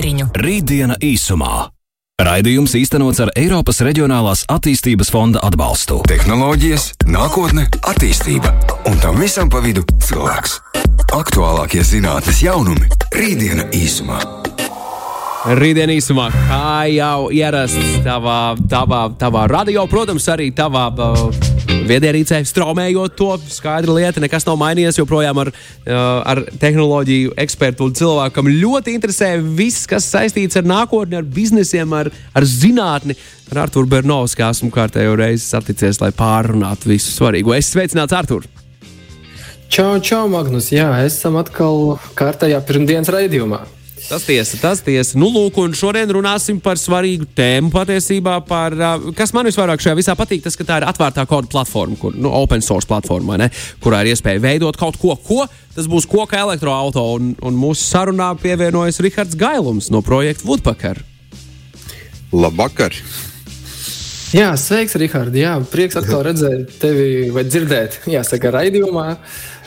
tēriņu. Rītdiena īsumā. Raidījums īstenots ar Eiropas Reģionālās attīstības fonda atbalstu. Tehnoloģijas, nākotne, attīstība un tam visam pa vidu cilvēks. Aktuālākie zinātnes jaunumi - Rītdiena īsumā. Rītdien īsumā, kā jau ierasts tavā, tavā, tavā radio, protams, arī tavā uh, viedierīcē, straumējot to skaidru lietu. Nekas nav mainījies joprojām ar, uh, ar tehnoloģiju ekspertu un cilvēku, kam ļoti interesē viss, kas saistīts ar nākotni, ar biznesiem, ar, ar zinātni. Ar Arthuru Bernovski esmu kārtējo reizi saticies, lai pārunātu visu svarīgo. Es sveicināts Arthur! Čau, čau, Magnus! Jā, esam atkal kārtējā pirmdienas raidījumā. Tas tiesa, tas tiesa. Nu, lūk, un šodien runāsim par svarīgu tēmu patiesībā. Par, kas man visvairāk šajā visā patīk, tas, ka tā ir atvērtā kodu platforma, kur, nu, open source platforma, ne, kurā ir iespēja veidot kaut ko, ko tas būs koka elektroautorāta. Un, un mūsu sarunā pievienojas Rihards Gailums no projekta Woodpecker. Labvakar! Jā, sveiks, Rihard. Jā, prieks atkal redzēt tevi vai dzirdēt, jāsaka, raidījumā.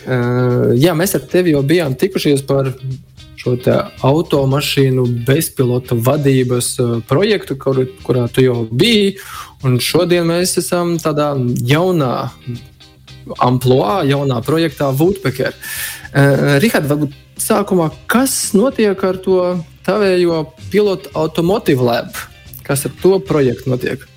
Uh, jā, mēs ar tevi jau bijām tikušies par šo automašīnu bezpilota vadības uh, projektu, kur, kurā tu jau biji. Un šodien mēs esam tādā jaunā amplitūnā, jaunā projektā Woodpecker. Uh, Rihard, varbūt sākumā, kas notiek ar to tavējo pilotu automotive lab? Kas ar to projektu notiek?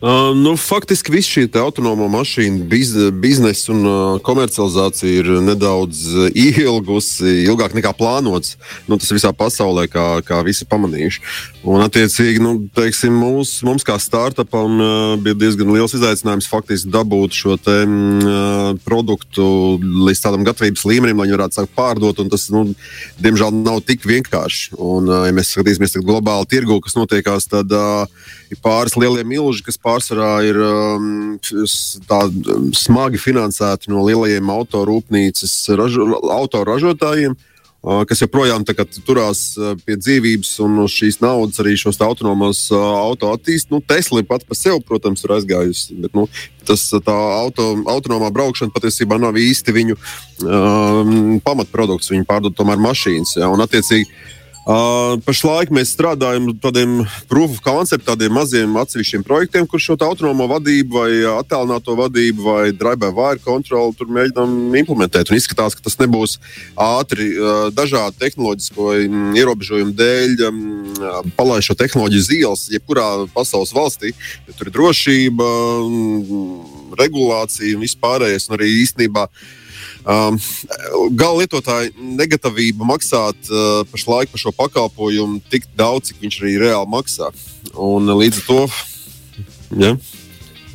Uh, nu, faktiski viss šī autonoma mašīna biz, biznesa un uh, komercializācija ir nedaudz ilgusi, ilgāk nekā plānots. Nu, tas visā pasaulē, kā, kā visi pamanījuši. Un, attiecīgi, nu, teiksim, mūs, mums kā startupam uh, bija diezgan liels izaicinājums faktiski dabūt šo te, uh, produktu līdz tādam gatavības līmenim, lai viņi varētu sākt pārdot. Tas, nu, diemžēl, nav tik vienkārši. Un, uh, ja mēs skatīsimies globāli tirgu, kas notiekās, tad uh, ir pāris lielie milži, kas pārsvarā ir um, tā, smagi finansēti no lielajiem autorūpnīcas ražo, autoražotājiem. Uh, kas joprojām kā, turās uh, pie dzīvības un šīs naudas arī šos autonomos uh, auto attīstīt. Nu, Tesla pat par sevi, protams, ir aizgājusi. Bet, nu, tas auto, autonomā braukšana patiesībā nav īsti viņu um, pamatprodukts. Viņi pārdod tomēr mašīnas. Ja, un, attiecīgi, Uh, pašlaik mēs strādājam pie tādiem proof of concept, tādiem maziem atsevišķiem projektiem, kur šo autonomo vadību, vai attālināto vadību, vai drive by wire kontroli tur mēģinām implementēt. Un izskatās, ka tas nebūs ātri uh, dažādu tehnoloģisko ierobežojumu dēļ um, palaist šo tehnoloģiju ielas, jebkurā pasaules valstī. Tur ir drošība, um, regulācija un viss pārējais, un arī īstenībā. Uh, Um, Gala lietotāja negatavība maksāt uh, pašlaik par šo pakalpojumu tik daudz, cik viņš arī reāli maksā. Un līdz ar to. Ja.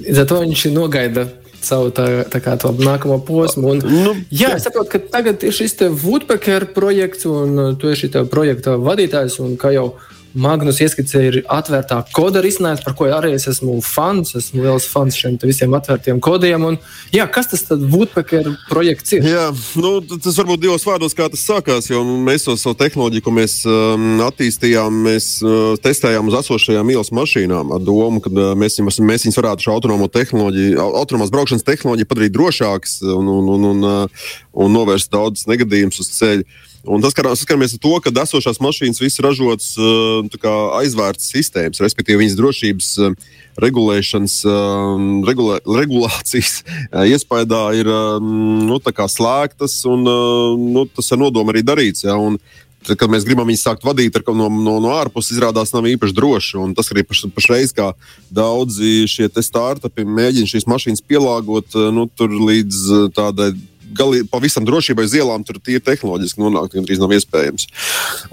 Līdz ar to viņš nogaida savu tā, tā kā, nākamo posmu. Un, nu, jā, es saprotu, ka tagad ir šis Woodpecker projekts, un uh, tu esi šī projekta vadītājs. Un, kā jau Magnus ieskicēja, ir atvērtā koda risinājums, par ko arī es esmu fans. Esmu liels fans šiem visiem atvērtiem kodiem. Un, jā, kas tas tad Woodpecker projekts ir? Jā, nu, tas varbūt divos vārdos, kā tas sākās. Jo mēs to savu tehnoloģiju, ko mēs um, attīstījām, mēs uh, testējām uz esošajām ielas mašīnām ar domu, ka uh, mēs, viņus, mēs viņus varētu šo autonomo tehnoloģiju, autonomās braukšanas tehnoloģiju padarīt drošākas un, un, un, un, uh, un novērst daudzus negadījumus uz ceļa. Un tas, ka saskaramies ar to, ka esošās mašīnas viss ražotas uh, aizvērtas sistēmas, respektīvi viņas drošības uh, regulēšanas, uh, regulē, regulācijas iespējā ir nu, slēgtas, un nu, tas ar nodomu arī darīts. Ja, un, Tad, kad mēs gribam viņus sākt vadīt no, no, no ārpuses, izrādās nav īpaši droši. Un tas arī paš, pašreiz, kā daudzi šie startupi mēģina šīs mašīnas pielāgot nu, līdz tādai gali, pavisam drošībai uz ielām tur tie tehnoloģiski nonākt gandrīz nav iespējams.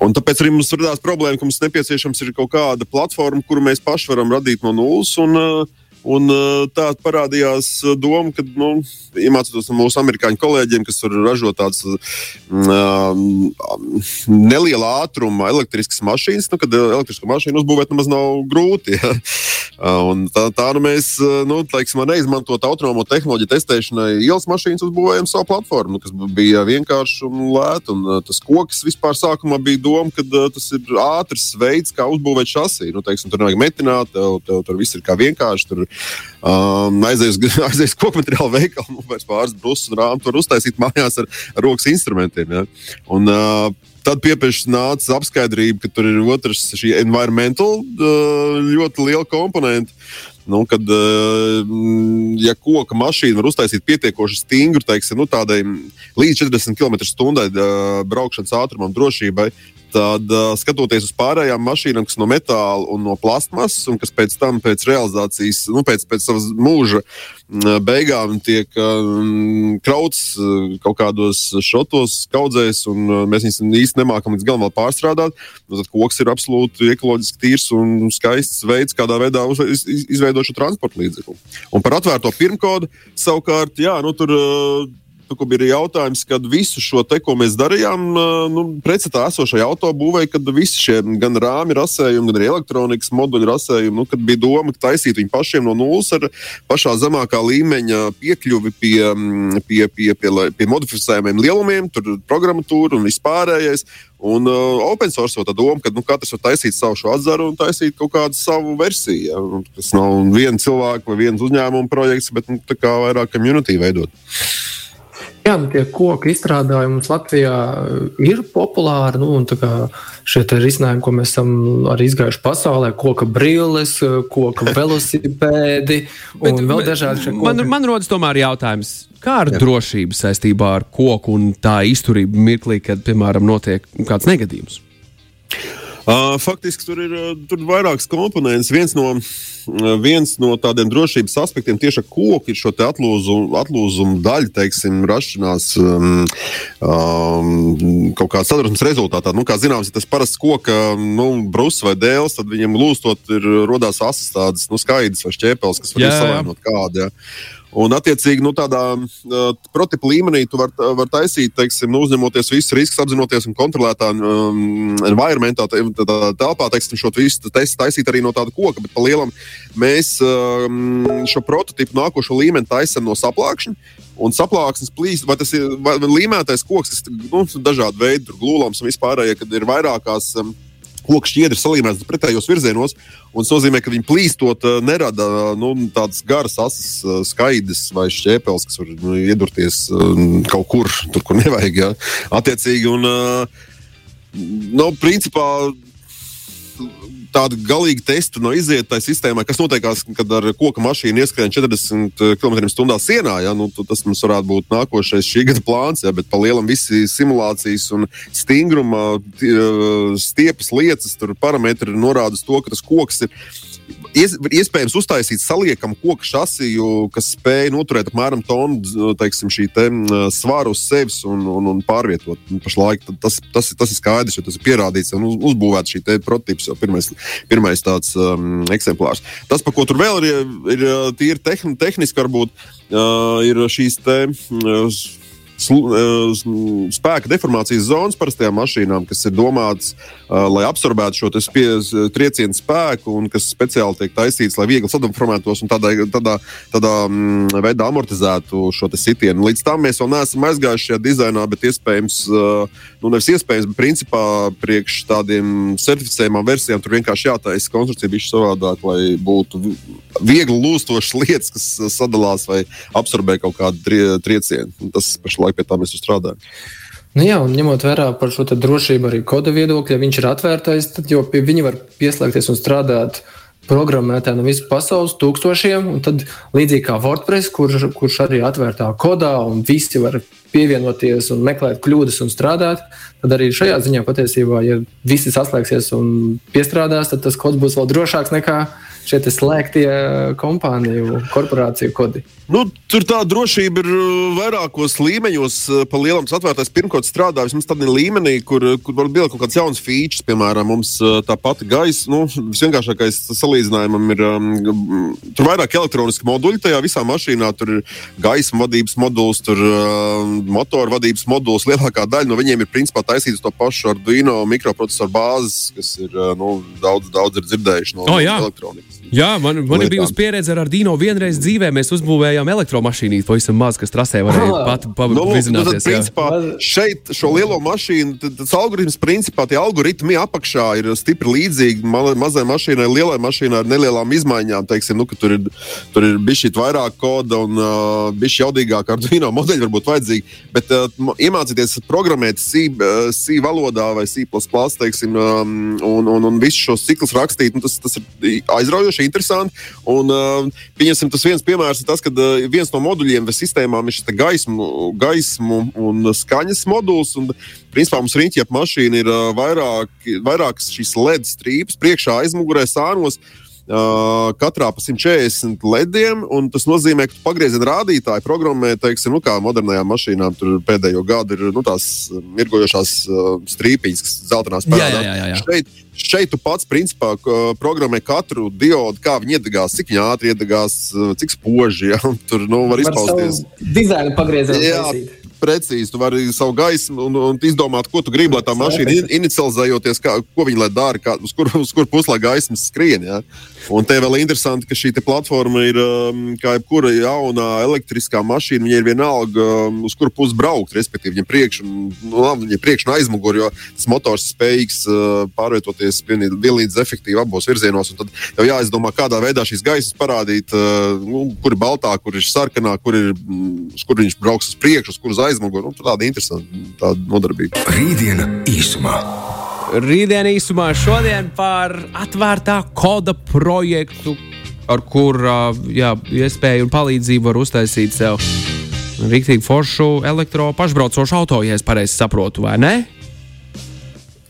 Un tāpēc arī mums radās problēma, ka mums nepieciešams ir kaut kāda platforma, kuru mēs paši varam radīt no nulles. Un, uh, Un, uh, tā parādījās doma, ka, nu, iemācoties no mūsu amerikāņu kolēģiem, kas tur ražo tādas uh, neliela ātruma elektriskas mašīnas, nu, kad elektrisko mašīnu uzbūvēt nemaz nav grūti. Ja? Un tā, tā nu mēs nu, teiksim, neizmantot autonomo tehnoloģiju testēšanai, ielas mašīnas uzbūvējam savu platformu, kas bija vienkārši un lēta. Un, tas koks vispār sākumā bija doma, ka tas ir ātrs veids, kā uzbūvēt šasiju. Nu, teiksim, tur nevajag metināt, tev, tev tur viss ir kā vienkārši. Tur, um, aizies, aizies koku materiālu veikalu, nu, vairs pāris brūces un rāmu tur uztaisīt mājās ar, rokas instrumentiem. Ja? Un, uh, tad piepieši nāca apskaidrība, ka tur ir otrs šī environmental uh, ļoti liela komponenta. Nu, kad, ja koka mašīna var uztaisīt pietiekoši stingru, teiksim, nu, tādai līdz 40 km/h braukšanas ātrumam, drošībai, Tad, skatoties uz pārējām mašīnām, kas no metāla un no plastmasas, un kas pēc tam, pēc realizācijas, nu, pēc, pēc savas mūža beigām tiek krauts kaut kādos šotos, kaudzēs, un mēs viņus īsti nemākam līdz galam pārstrādāt, nu, tad koks ir absolūti ekoloģiski tīrs un skaists veids, kādā veidā izveidot šo transporta līdzekli. Un par atvērto pirmkodu savukārt, jā, nu, tur. Kur bija jautājums, kad visu šo te, ko mēs darījām, nu, pretstatā esošai autobūvei, kad visi šie gan rāmi rasējumi, gan arī elektronikas moduļu rasējumi, nu, kad bija doma taisīt viņu pašiem no nulles ar pašā zemākā līmeņa piekļuvi pie, pie, pie, pie, pie modificējumiem lielumiem, tur programmatūra un vispārējais. Un uh, open source jau tā doma, ka nu, katrs var taisīt savu šo atzaru un taisīt kaut kādu savu versiju. Ja? Tas nav viena cilvēka vai viens uzņēmuma projekts, bet nu, vairāk community veidot. Jā, nu, tie koku izstrādājumi mums Latvijā ir populāri. Nu, šie risinājumi, ko mēs esam arī izgājuši pasaulē, koka brilles, koka velosipēdi un vēl dažādi šie koki. Man, man rodas tomēr jautājums, kā ar Jā. drošību saistībā ar koku un tā izturību mirklī, kad, piemēram, notiek kāds negadījums? Faktiski tur ir tur vairākas komponentes. Viens no, viens no tādiem drošības aspektiem tieši ar koku ir šo atlūzumu, atlūzumu daļu, teiksim, rašanās um, um, kaut kāda sadursmes rezultātā. Nu, kā zināms, ja tas parasts koka nu, brūcis vai dēls, tad viņam lūstot, ir radās asas tādas nu, skaidrs vai šķēpeles, kas var savainot kādu. Ja. Un, attiecīgi, nu, tādā uh, prototypa līmenī tu vari var taisīt, teiksim, nu, uzņemoties visus riskus, apzinoties un kontrolētā um, environmentā, telpā, teiksim, šo visu testu taisīt arī no tāda koka. Bet, pa lielam, mēs um, šo prototypu nākošo līmeni taisām no saplākšņa. Un saplāksnes plīst, vai tas ir vai līmētais koks, kas nu, dažādi veidi, glūlams un vispārējie, kad ir vairākās. Um, koku šķiedri salīmēts pretējos virzienos. Tas nozīmē, ka viņi plīstot eh, nerada nu, tādas garas, asas eh, skaidrs vai šķēpeles, kas var nu, iedurties eh, kaut kur, tur, kur nevajag. Ja? Attiecīgi, un, nu, principā tādu galīgu testu no iziet tajā sistēmā, kas notiekās, kad ar koka mašīnu ieskrien 40 km/h sienā. Ja? Nu, tas mums varētu būt nākošais šī gada plāns, ja? bet pa lielam visi simulācijas un stingruma stiepas lietas, tur parametri norāda to, ka tas koks ir ies, iespējams uztaisīt saliekamu koku šasiju, kas spēj noturēt apmēram tonu teiksim, te, svaru uz sevis un, un, un pārvietot. Pašlaik tas, tas, tas ir skaidrs, jo tas ir pierādīts un uz, uzbūvēts šī prototyps, jau pirmais, pirmais tāds um, eksemplārs. Tas, par ko tur vēl ir, ir tīri tehn, tehniski, varbūt uh, ir šīs te. Uh, spēka deformācijas zonas parastajām mašīnām, kas ir domātas, uh, lai absorbētu šo triecienu spēku un kas speciāli tiek taisīts, lai viegli sadeformētos un tādā, tādā, tādā mm, veidā amortizētu šo sitienu. Līdz tam mēs vēl neesam aizgājuši šajā dizainā, bet iespējams, uh, nu nevis iespējams, bet principā priekš tādiem certificējumām versijām tur vienkārši jātaisa konstrukcija bišķi savādāk, lai būtu viegli lūstošas lietas, kas sadalās vai absorbē kaut kādu tri, triecienu. Tas pašlaik pašlaik pie tā mēs strādājam. Nu jā, un ņemot vērā par šo drošību arī koda viedokļa, ja viņš ir atvērtais, tad jau viņa var pieslēgties un strādāt programmētāji no visas pasaules, tūkstošiem. Tad līdzīgi kā WordPress, kurš, kurš arī atvērtā kodā un visi var pievienoties un meklēt kļūdas un strādāt, tad arī šajā ziņā patiesībā, ja visi saslēgsies un piestrādās, tad tas kods būs vēl drošāks nekā šie slēgtie kompāniju, korporāciju kodi? Nu, tur tā drošība ir uh, vairākos līmeņos. Uh, pa lielam atvērtais pirmkārt strādā vismaz tādā līmenī, kur, kur var būt kaut kāds jauns features. Piemēram, mums uh, tā pati gaisa, nu, visvienkāršākais salīdzinājumam ir um, tur vairāk elektroniski moduļi. Tajā visā mašīnā tur ir gaisa vadības moduls, tur uh, motoru vadības moduls. Lielākā daļa no viņiem ir principā taisīta uz to pašu Arduino mikroprocesoru bāzes, kas ir uh, nu, daudz, daudz ir dzirdējuši no oh, elektronikas. Jā, man, man ir bijusi pieredze ar Dino vienreiz dzīvē. Mēs uzbūvējām elektromašīnu, pavisam maz, kas trasē varēja pat pavizināties. Nu, tad, principā, šeit šo lielo mašīnu, tas algoritms, principā tie algoritmi apakšā ir stipri līdzīgi ma mazai mašīnai, lielai mašīnai ar nelielām izmaiņām. Teiksim, nu, tur ir, tur ir bijis vairāk koda un uh, bijis jaudīgāk ar Dino modeļu varbūt vajadzīgi. bet uh, iemācīties programmēt C, uh, C valodā vai C, teiksim, um, un, un, un visus šos ciklus rakstīt, nu, tas, tas ir aizraujoši, interesanti. Un, uh, pieņemsim, tas viens piemērs ir tas, ka uh, viens no moduļiem sistēmām ir šis gaismu, gaismu un skaņas moduls. Un, Principā mums rīķa mašīna ir uh, vairāk, vairākas šīs LED strīpas priekšā, aizmugurē, sānos. Uh, Uh, katrā pa 140 lediem. Tas nozīmē, ka pagrieziena rādītāji programmē, teiksim, nu, kā modernajām mašīnām, tur pēdējo gadu ir nu, tās mirgojošās uh, strīpiņas, kas zeltainās jā. Šeit, šeit tu pats principā programmē katru diodu, kā viņi iedegās, cik ātri iedegās, cik spoži. Ja? Tur nu, var izpausties. Dizaina pagrieziena precīzi. Tu vari savu gaismu un, un izdomāt, ko tu gribi, lai tā mašīna in, inicializējoties, kā, ko viņa dara, kā, uz kur, uz kur puslā gaismas skrien. Ja? Un te vēl interesanti, ka šī platforma ir um, kā jebkura jaunā elektriskā mašīna. Viņai ir vienalga, um, uz kuru pusi braukt. Respektīvi, viņai priekš un, nu, priekš un aizmugurē, jo tas motors spējīgs uh, pārvietoties vienlīdz efektīvi abos virzienos. Tad tev jāizdomā, kādā veidā šīs gaismas parādīt, uh, nu, kur ir baltā, kur ir sarkanā, kur, ir, mm, kur viņš brauks uz priekšu, uz kur uz aizmuguri. Nu, tāda interesanta tāda nodarbība. Rītdiena īsumā. Rītdien īsumā šodien par atvērtā koda projektu, ar kuru iespēju un palīdzību var uztaisīt sev rīktīgi foršu elektropašbraucošu auto, ja es pareizi saprotu, vai ne?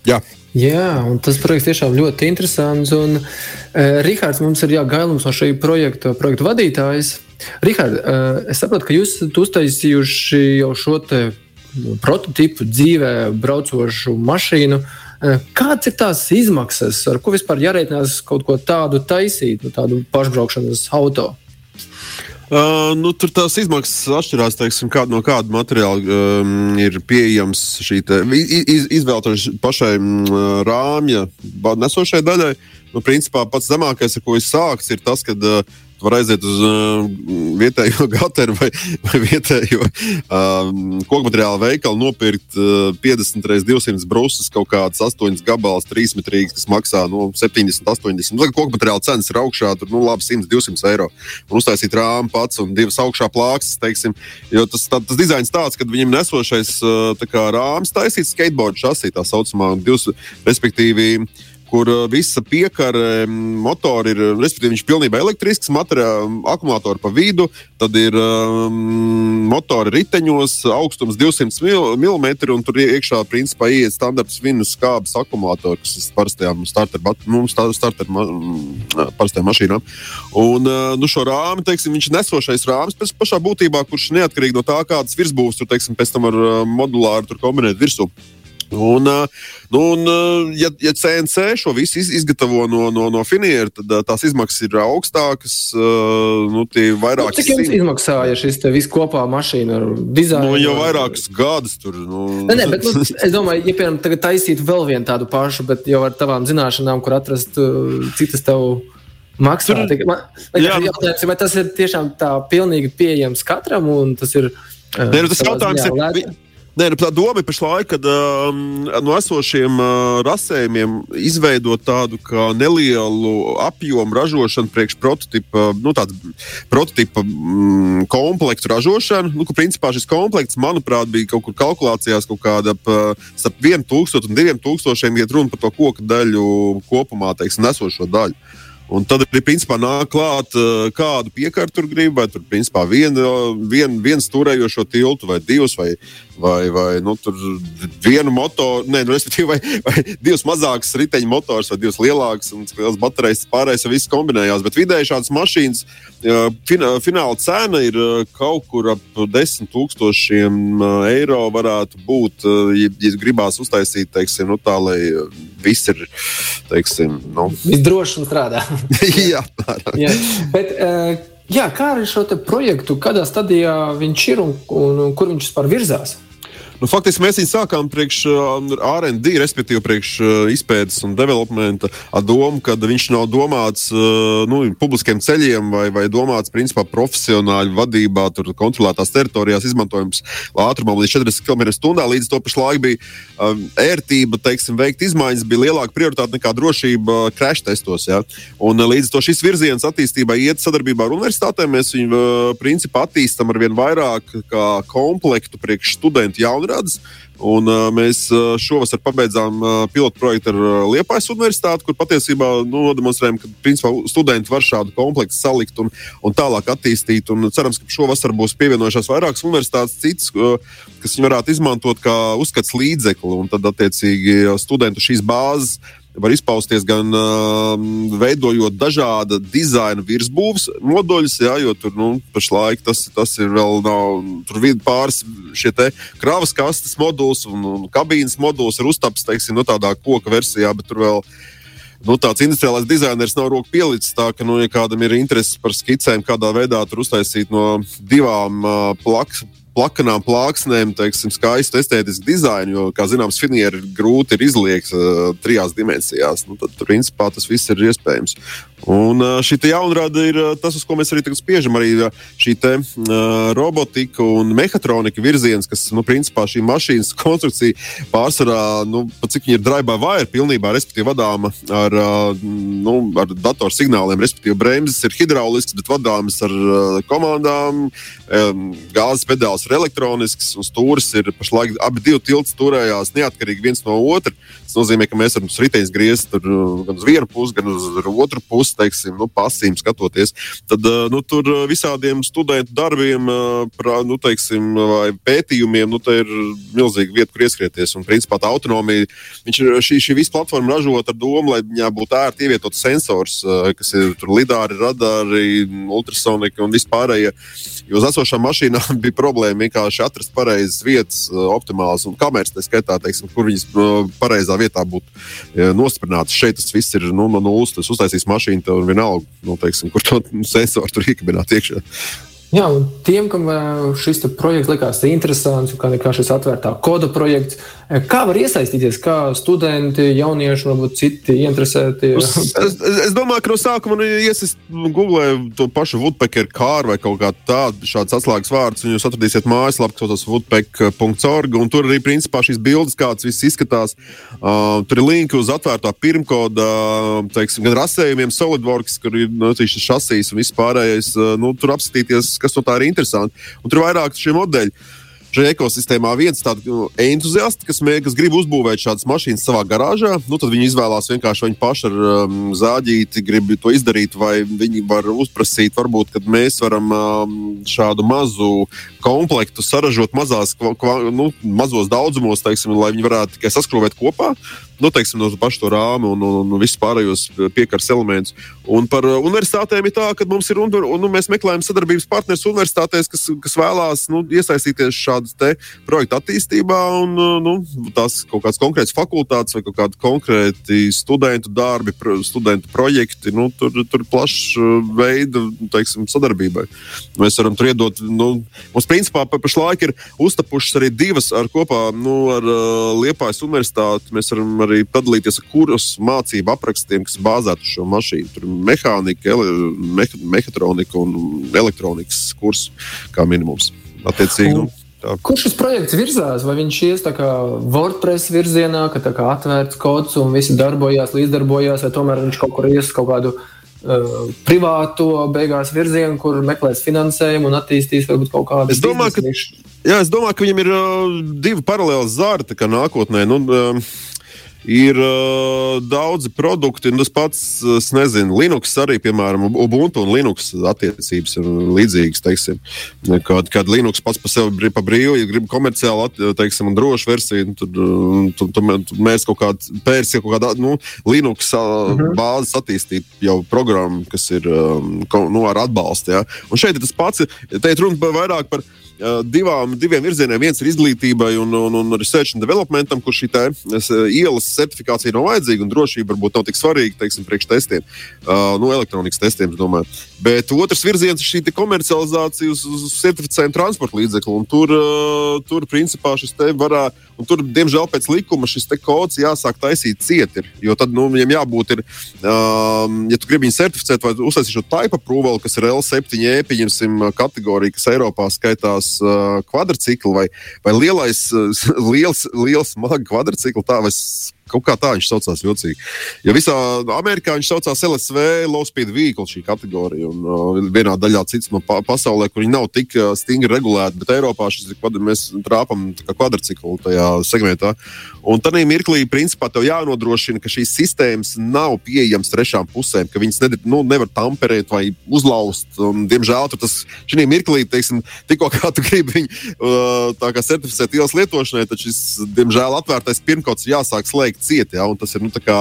Jā. Jā, un tas projekts tiešām ļoti interesants. Un, uh, Rihards mums ir jāgailums no šī projekta, projekta vadītājs. Rihard, uh, es saprotu, ka jūs esat uztaisījuši jau šo prototipu dzīvē braucošu mašīnu. Uh, Eh, kādas ir tās izmaksas, ar ko vispār jārēķinās kaut ko tādu taisīt, nu, tādu pašbraukšanas auto? Uh, nu, tur tās izmaksas atšķirās teiksim, kā, no kāda materiāla um, ir pieejams šī iz, izvēlēties pašai um, rāmja nesošai daļai. Nu, principā pats zemākais, ar ko es sāku, ir tas, ka uh, var aiziet uz uh, vietējo gateru vai, vai vietējo um, koku materiālu veikalu, nopirkt uh, 50 reizes 200 brūces, kaut kādas 8 gabalas, 3 metrīgas, kas maksā no 70, 80. Nu, koku materiāla cenas ir augšā, tur nu, labi 100, 200 eiro. Un uztaisīt rāmu pats un divas augšā plāksnes, teiksim, jo tas, tā, tas dizains tāds, ka viņam nesošais uh, rāms taisīts skateboard šasī, tā saucamā, divas, respektīvi, kur uh, visa piekara motora ir, respektīvi, viņš ir pilnībā elektrisks, akumulātori pa vidu, tad ir um, motori riteņos, augstums 200 mm, un tur iekšā principā ieiet standarts vinus skābes akumulators, kas ir parastajām starter, nu, ma parastajām mašīnām. Un uh, nu, šo rāmi, teiksim, viņš ir nesošais rāmis pēc pašā būtībā, kurš neatkarīgi no tā, kādas virsbūves tur, teiksim, pēc tam var uh, modulāri kombinēt virsū. Un, nu, un ja, ja CNC šo visu izgatavo no, no, no finiera, tad tās izmaksas ir augstākas. Nu, nu, cik jums izmaksāja šis viss kopā mašīna ar dizainu? Nu, jau vairākus gadus tur. Nu... Nē, nē, bet, nu, es domāju, ja piemēram tagad taisītu vēl vienu tādu pašu, bet jau ar tavām zināšanām, kur atrast citas tev. Maksā. Tur, man, jā, jautājums, vai tas ir tiešām tā pilnīgi pieejams katram? Tas ir, uh, Nē, nu, tas jautājums ziņā, ir. Nē, nu, tā doma ir pašlaik, kad um, no esošiem uh, rasējumiem izveidot tādu nelielu apjomu ražošanu priekš prototipa, nu, prototipa mm, komplektu ražošanu. Nu, ka, principā šis komplekts, manuprāt, bija kaut kur kalkulācijās kaut kāda ap, starp 1000 un 2000, ja runa par to koku daļu kopumā, teiksim, nesošo daļu. Un tad arī principā nāk klāt, eh, kādu piekaru tur grib, vai tur principā vienu vien, vien stūrējošo tiltu, vai divus, vai, vai, vai nu, vienu motoru, ne, nu, vai, vai divus mazākus riteņu motors, vai divas lielākas, un liels baterijas pārējais, viss kombinējās. Bet vidēji šādas mašīnas fināla cena ir eh, kaut kur ap 10 tūkstošiem eh, eiro varētu būt, ja, ja gribās uztaisīt, teiksim, nu, tā, lai viss ir, teiksim, nu. Viss droši un strādā. jā, jā. Bet, uh, jā, kā ar šo projektu, kādā stadijā viņš ir un, un, un kur viņš vispār virzās? Nu, faktiski mēs viņu sākām priekš uh, RD, respektīvi priekš uh, izpētes un developmenta ar domu, ka viņš nav domāts uh, nu, publiskiem ceļiem vai, vai domāts principā profesionāļu vadībā, tur kontrolētās teritorijās izmantojams ātrumam līdz 40 km/h. Līdz to pašlaik bija um, ērtība, teiksim, veikt izmaiņas, bija lielāka prioritāte nekā drošība crash testos. Ja? Un, līdz to šis virziens attīstībai iet sadarbībā ar universitātēm. Mēs viņu principā attīstam ar vien vairāk kā komplektu priekš studentu jaunradas. Un, uh, mēs uh, šovasar pabeidzām uh, pilotu projektu ar uh, Liepājas universitāti, kur patiesībā nu, nodemonstrējam, ka principā, studenti var šādu komplektu salikt un, un tālāk attīstīt. Un cerams, ka šovasar būs pievienojušās vairākas universitātes, citas, uh, kas viņi varētu izmantot kā uzskats līdzekli. Un tad, attiecīgi, studentu šīs bāzes var izpausties gan uh, veidojot dažādu dizaina virsbūves moduļus, jā, jo tur nu, pašlaik tas, tas ir vēl nav. Tur ir pāris šie kravas kastes moduls un, un kabīnes moduls ir uztaps teiksim, no nu, tādā koka versijā, bet tur vēl nu, tāds industriālais dizainers nav roku pielicis. Tā ka, nu, ja kādam ir interese par skicēm, kādā veidā tur uztaisīt no divām uh, plakām plakanām plāksnēm, teiksim, skaistu estētisku dizainu, jo, kā zināms, finieri grūti ir izliekt uh, trijās dimensijās. Nu, tad, principā, tas viss ir iespējams. Un šī jaunrada ir tas, uz ko mēs arī spiežam. Arī šī te, uh, robotika un mehātronika virziens, kas, nu, principā šī mašīnas konstrukcija pārsvarā, nu, cik viņa ir drive vai ir pilnībā, vadāma ar, uh, nu, ar datorsignāliem, respektīvi, bremzes ir hidraulisks, bet vadāmas ar uh, komandām, um, gāzes pedāls ir elektronisks, un stūris ir pašlaik abi divi tilti turējās neatkarīgi viens no otra. Tas nozīmē, ka mēs varam riteņus griezt gan uz vienu pusi, gan uz otru pusi puses, teiksim, nu, pasīm skatoties, tad eh, nu, tur eh, visādiem studentu darbiem, eh, pra, nu, teiksim, vai pētījumiem, nu, ir milzīga vieta, kur ieskrieties. Un, principā, tā autonomija, viņš šī, šī visa platforma ražota ar domu, lai viņā būtu ērti ievietot sensors, kas ir lidāri, radari, ultrasonika un vispārējie. Jo uz esošām mašīnām bija problēma vienkārši atrast pareizas vietas, optimālas un kameras, tā skaitā, teiksim, kur viņas pareizā vietā būtu nostiprinātas. Šeit tas viss ir nu, no nulles. Tas uztaisīs mašīnu tev vienalga, nu, teiksim, kur to sensoru tur iekabināt iekšā. Jā, un tiem, kam šis projekts likās interesants, kā, kā šis atvērtā koda projekts, Kā var iesaistīties, kā studenti, jaunieši, varbūt citi interesēti? Es, es, es domāju, ka no sākuma man iesaist Google to pašu Woodpecker kārtu vai kaut kā tādu atslēgas vārdus, un jūs atradīsiet mājaslapu, kas saucas woodpeck.org, un tur arī principā šīs bildes, kāds viss izskatās. Uh, tur ir linki uz atvērtā pirmkoda, teiksim, gan rasējumiem, SolidWorks, kur ir nu, šis šasīs un viss pārējais. Uh, nu, tur apskatīties, kas no tā ir interesanti. Un tur ir vairāk šie modeļi šajā ekosistēmā viens tāds nu, entuziasts, kas, mē, kas grib uzbūvēt šādas mašīnas savā garāžā. Nu, tad viņi izvēlās vienkārši viņi paši ar um, zāģīti, grib to izdarīt, vai viņi var uzprasīt, varbūt, kad mēs varam um, šādu mazu komplektu saražot mazās, kva, nu, mazos daudzumos, teiksim, lai viņi varētu tikai saskrūvēt kopā nu, teiksim, no paša to rāmu un, un, un visus pārējos piekaras elementus. Un par uh, universitātēm ir tā, ka mums ir un, un, un mēs meklējam sadarbības partnerus universitātēs, kas, kas vēlās nu, iesaistīties šādas projekta attīstībā un uh, nu, tās kaut kādas konkrētas fakultātes vai kādi konkrēti studentu darbi, studentu projekti. Nu, tur ir plašs uh, veids sadarbībai. Mēs varam tur iedot, nu, mums principā pašlaik ir uztapušas arī divas ar kopā nu, ar uh, Liepājas universitāti. Mēs varam arī arī padalīties ar kurus mācību aprakstiem, kas bāzēti uz šo mašīnu. Tur ir mehānika, me, mehātronika un elektronikas kurs kā minimums. Attiecīgi, un, Tā. Kur šis projekts virzās? Vai viņš ies tā kā WordPress virzienā, ka tā kā atvērts kods un visi darbojās, līdzdarbojās, vai tomēr viņš kaut kur ies kaut kādu uh, privāto beigās virzienu, kur meklēs finansējumu un attīstīs varbūt kaut kādu es domāju, ka, jā, es domāju, ka viņam ir uh, divi paralēli zārti, kā nākotnē. Nu, uh, Ir uh, daudzi produkti, tas pats, es nezinu, Linux arī, piemēram, Ubuntu un Linux attiecības ir līdzīgas. Teiksim, kad, kad Linux pats par sevi pa brīvu, ja grib komerciāli teiksim, un drošu versiju, tad, tad, tad, tad mēs kaut kādā pērsi, kaut kādā nu, Linux uh mhm. -huh. bāzes attīstīt jau programmu, kas ir um, nu, ar atbalstu. Ja? Un šeit ir tas pats, te ir runa vairāk par divām, diviem virzieniem. Viens ir izglītībai un, un, un research and developmentam, kur šī tā, ielas certifikācija nav vajadzīga un drošība varbūt nav tik svarīga, teiksim, priekš testiem, uh, nu, elektronikas testiem. Bet otrs virziens ir šī komercializācija uz, uz certificējumu transporta līdzekli. Tur, uh, tur, principā, šis te varā, un tur, diemžēl, pēc likuma šis kods jāsāk taisīt cieti. Jo tad, nu, viņam jābūt, ir, um, ja tu gribi viņu certificēt vai uztaisīt šo type approval, kas ir L7E, pieņemsim, kategorija, kas Eiropā skaitās uh, kvadrcikli vai, vai lielais, uh, liels, liels smaga kvadrcikli, tā vai Kaut kā tā viņš saucās jocīgi. Jo visā Amerikā viņš saucās LSV, Low Speed Vehicle, šī kategorija. Un uh, vienā daļā cits no pa pasaulē, kur viņi nav tik uh, stingri regulēti, bet Eiropā šis ir mēs trāpam kvadrciklu tajā segmentā. Un tad mirklī, principā, tev jānodrošina, ka šīs sistēmas nav pieejamas trešām pusēm, ka viņas nedar, nu, nevar tamperēt vai uzlauzt. Un, diemžēl tas šī mirklī, teiksim, tikko kā tu gribi viņu uh, certificēt ielas lietošanai, tad šis, diemžēl, atvērtais pirmkods jāsāk slēgt cieti. Ja? Tas ir, nu, kā,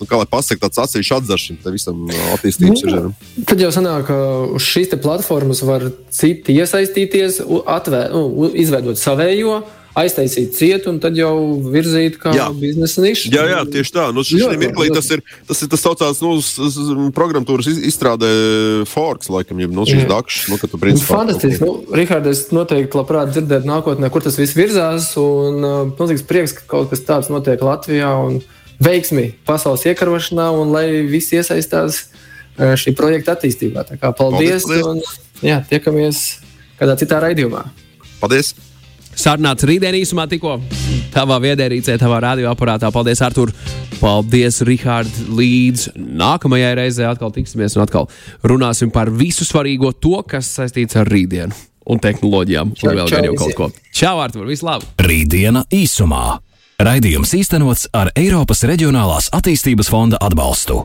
nu, kā lai pasakā, tāds atsevišķs atzars šim visam attīstības virzienam. Nu, tad jau sanāk, ka uz šīs platformas var citi iesaistīties, atvēr, nu, izveidot savējo aiztaisīt cietu un tad jau virzīt kā jā. biznesa nišu. Jā, jā, tieši tā. Nu, šī mirklī tas ir tas, ir, tas saucās nu, programmatūras izstrādē forks, laikam, jau no šīs dakšas. Nu, tu, principā, Fantastiski. Nu, Rihard, es noteikti labprāt dzirdētu nākotnē, kur tas viss virzās. Un uh, milzīgs prieks, ka kaut kas tāds notiek Latvijā un veiksmi pasaules iekarošanā un lai visi iesaistās uh, šī projekta attīstībā. Tā kā paldies! paldies, paldies. Un, jā, tiekamies kādā citā raidījumā. Paldies! Sarunāts rītdien īsumā tikko tavā viedierīcē, tavā radioaparātā. Paldies, Artur! Paldies, Rihard! Līdz nākamajai reizei atkal tiksimies un atkal runāsim par visu svarīgo to, kas saistīts ar rītdienu un tehnoloģijām. Čau, un vēl gan jau kaut ko. Čau, Artur! Vislabāk! Rītdiena īsumā! Raidījums īstenots ar Eiropas Reģionālās attīstības fonda atbalstu.